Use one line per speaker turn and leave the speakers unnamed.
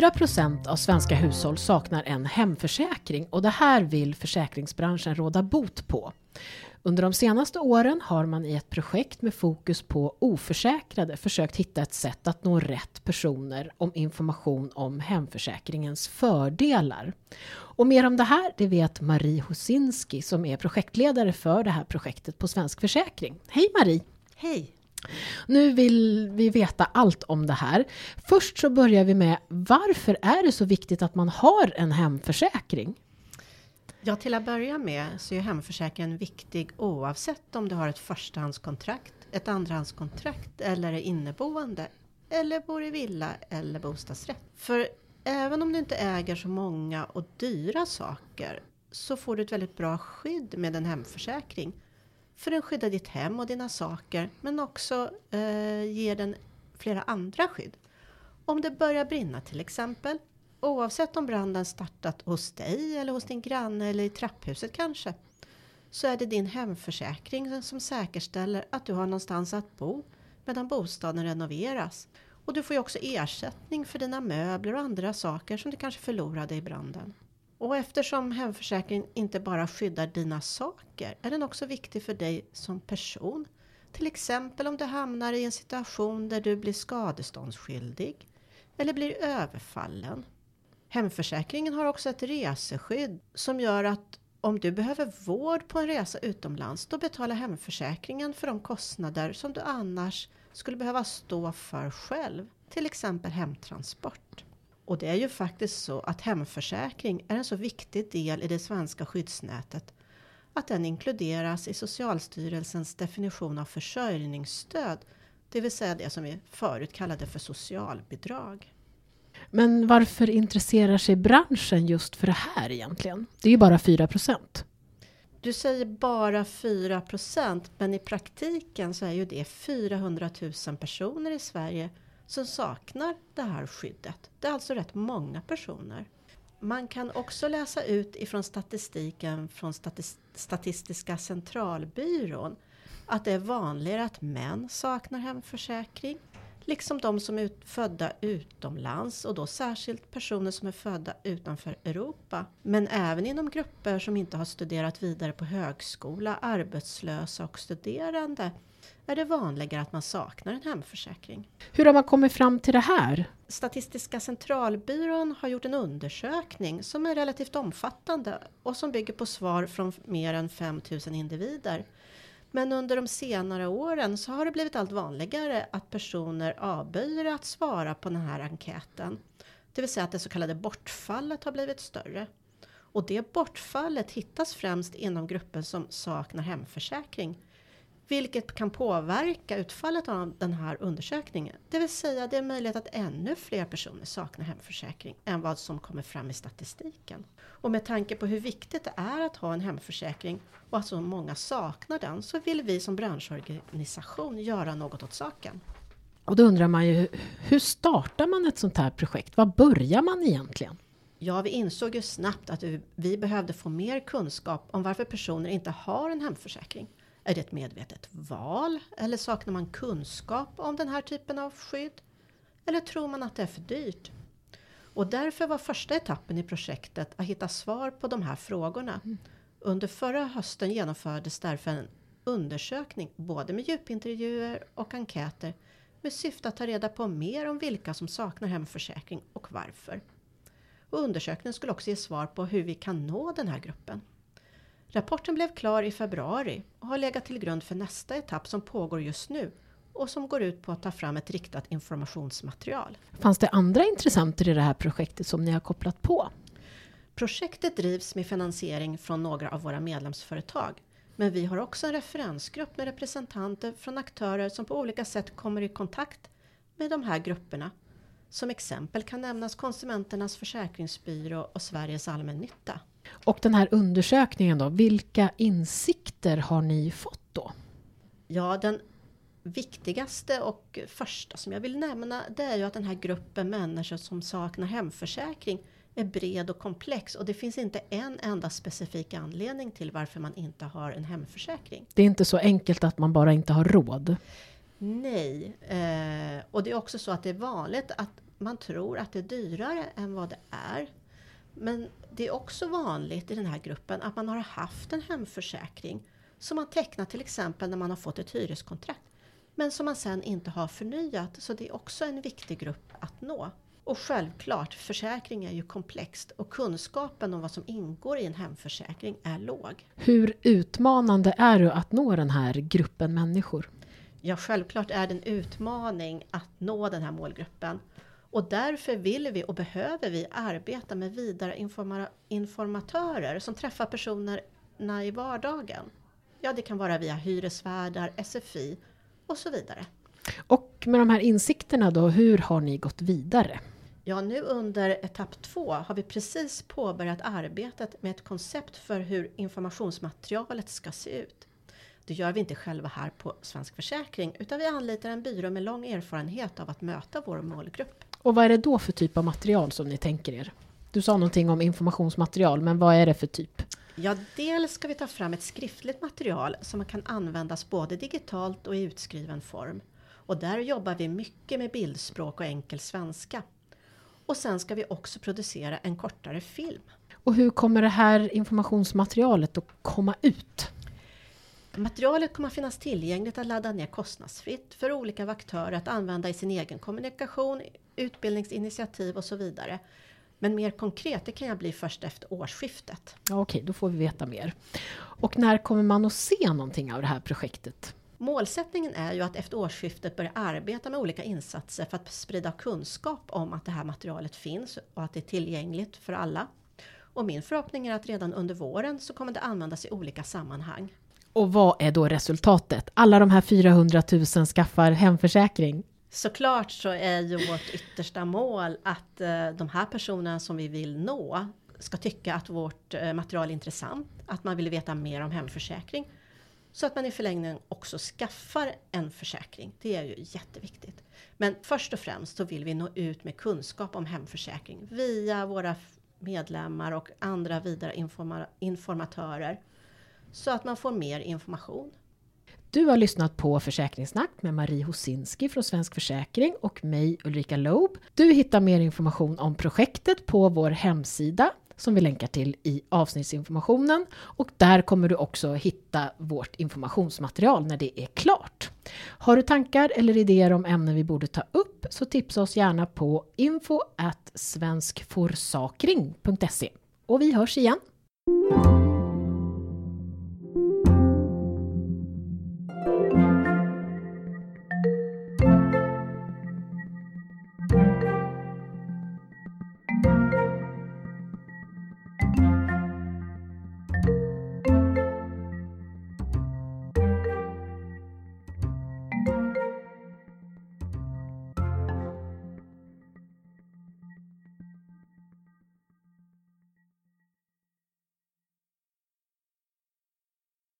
4% av svenska hushåll saknar en hemförsäkring och det här vill försäkringsbranschen råda bot på. Under de senaste åren har man i ett projekt med fokus på oförsäkrade försökt hitta ett sätt att nå rätt personer om information om hemförsäkringens fördelar. Och mer om det här det vet Marie Hosinski som är projektledare för det här projektet på Svensk Försäkring. Hej Marie!
Hej!
Nu vill vi veta allt om det här. Först så börjar vi med varför är det så viktigt att man har en hemförsäkring?
Ja, till att börja med så är hemförsäkringen viktig oavsett om du har ett förstahandskontrakt, ett andrahandskontrakt eller är inneboende eller bor i villa eller bostadsrätt. För även om du inte äger så många och dyra saker så får du ett väldigt bra skydd med en hemförsäkring för den skyddar ditt hem och dina saker men också eh, ger den flera andra skydd. Om det börjar brinna till exempel, oavsett om branden startat hos dig eller hos din granne eller i trapphuset kanske, så är det din hemförsäkring som säkerställer att du har någonstans att bo medan bostaden renoveras. Och du får ju också ersättning för dina möbler och andra saker som du kanske förlorade i branden. Och eftersom hemförsäkringen inte bara skyddar dina saker är den också viktig för dig som person. Till exempel om du hamnar i en situation där du blir skadeståndsskyldig eller blir överfallen. Hemförsäkringen har också ett reseskydd som gör att om du behöver vård på en resa utomlands då betalar hemförsäkringen för de kostnader som du annars skulle behöva stå för själv. Till exempel hemtransport. Och det är ju faktiskt så att hemförsäkring är en så viktig del i det svenska skyddsnätet att den inkluderas i Socialstyrelsens definition av försörjningsstöd, det vill säga det som vi förut kallade för socialbidrag.
Men varför intresserar sig branschen just för det här egentligen? Det är ju bara 4 procent.
Du säger bara 4 procent, men i praktiken så är ju det 400 000 personer i Sverige som saknar det här skyddet. Det är alltså rätt många personer. Man kan också läsa ut ifrån statistiken från Statistiska centralbyrån att det är vanligare att män saknar hemförsäkring. Liksom de som är födda utomlands och då särskilt personer som är födda utanför Europa. Men även inom grupper som inte har studerat vidare på högskola, arbetslösa och studerande är det vanligare att man saknar en hemförsäkring.
Hur har man kommit fram till det här?
Statistiska centralbyrån har gjort en undersökning som är relativt omfattande och som bygger på svar från mer än 5000 individer. Men under de senare åren så har det blivit allt vanligare att personer avböjer att svara på den här enkäten. Det vill säga att det så kallade bortfallet har blivit större. Och det bortfallet hittas främst inom gruppen som saknar hemförsäkring vilket kan påverka utfallet av den här undersökningen. Det vill säga det är möjligt att ännu fler personer saknar hemförsäkring än vad som kommer fram i statistiken. Och med tanke på hur viktigt det är att ha en hemförsäkring och att så många saknar den så vill vi som branschorganisation göra något åt saken.
Och då undrar man ju, hur startar man ett sånt här projekt? Var börjar man egentligen?
Ja, vi insåg ju snabbt att vi behövde få mer kunskap om varför personer inte har en hemförsäkring. Är det ett medvetet val? Eller saknar man kunskap om den här typen av skydd? Eller tror man att det är för dyrt? Och därför var första etappen i projektet att hitta svar på de här frågorna. Mm. Under förra hösten genomfördes därför en undersökning både med djupintervjuer och enkäter med syfte att ta reda på mer om vilka som saknar hemförsäkring och varför. Och undersökningen skulle också ge svar på hur vi kan nå den här gruppen. Rapporten blev klar i februari och har legat till grund för nästa etapp som pågår just nu och som går ut på att ta fram ett riktat informationsmaterial.
Fanns det andra intressenter i det här projektet som ni har kopplat på?
Projektet drivs med finansiering från några av våra medlemsföretag. Men vi har också en referensgrupp med representanter från aktörer som på olika sätt kommer i kontakt med de här grupperna. Som exempel kan nämnas Konsumenternas försäkringsbyrå och Sveriges allmännytta.
Och den här undersökningen då, vilka insikter har ni fått då?
Ja, den viktigaste och första som jag vill nämna det är ju att den här gruppen människor som saknar hemförsäkring är bred och komplex och det finns inte en enda specifik anledning till varför man inte har en hemförsäkring.
Det är inte så enkelt att man bara inte har råd.
Nej, eh, och det är också så att det är vanligt att man tror att det är dyrare än vad det är. Men det är också vanligt i den här gruppen att man har haft en hemförsäkring som man tecknat till exempel när man har fått ett hyreskontrakt. Men som man sen inte har förnyat, så det är också en viktig grupp att nå. Och självklart, försäkring är ju komplext och kunskapen om vad som ingår i en hemförsäkring är låg.
Hur utmanande är det att nå den här gruppen människor?
Ja, självklart är det en utmaning att nå den här målgruppen. Och därför vill vi och behöver vi arbeta med vidare informatörer som träffar personerna i vardagen. Ja, det kan vara via hyresvärdar, SFI och så vidare.
Och med de här insikterna då, hur har ni gått vidare?
Ja, nu under etapp två har vi precis påbörjat arbetet med ett koncept för hur informationsmaterialet ska se ut. Det gör vi inte själva här på Svensk Försäkring utan vi anlitar en byrå med lång erfarenhet av att möta vår målgrupp.
Och vad är det då för typ av material som ni tänker er? Du sa någonting om informationsmaterial, men vad är det för typ?
Ja, dels ska vi ta fram ett skriftligt material som kan användas både digitalt och i utskriven form. Och där jobbar vi mycket med bildspråk och enkel svenska. Och sen ska vi också producera en kortare film.
Och hur kommer det här informationsmaterialet att komma ut?
Materialet kommer att finnas tillgängligt att ladda ner kostnadsfritt för olika aktörer att använda i sin egen kommunikation, utbildningsinitiativ och så vidare. Men mer konkret, det kan jag bli först efter årsskiftet.
Okej, då får vi veta mer. Och när kommer man att se någonting av det här projektet?
Målsättningen är ju att efter årsskiftet börja arbeta med olika insatser för att sprida kunskap om att det här materialet finns och att det är tillgängligt för alla. Och min förhoppning är att redan under våren så kommer det användas i olika sammanhang.
Och vad är då resultatet? Alla de här 400 000 skaffar hemförsäkring.
Såklart så är ju vårt yttersta mål att eh, de här personerna som vi vill nå ska tycka att vårt eh, material är intressant, att man vill veta mer om hemförsäkring. Så att man i förlängningen också skaffar en försäkring. Det är ju jätteviktigt. Men först och främst så vill vi nå ut med kunskap om hemförsäkring via våra medlemmar och andra vidare informatörer. Så att man får mer information
du har lyssnat på Försäkringssnack med Marie Hosinski från Svensk Försäkring och mig Ulrika Loeb. Du hittar mer information om projektet på vår hemsida som vi länkar till i avsnittsinformationen och där kommer du också hitta vårt informationsmaterial när det är klart. Har du tankar eller idéer om ämnen vi borde ta upp så tipsa oss gärna på info svenskforsakring.se och vi hörs igen.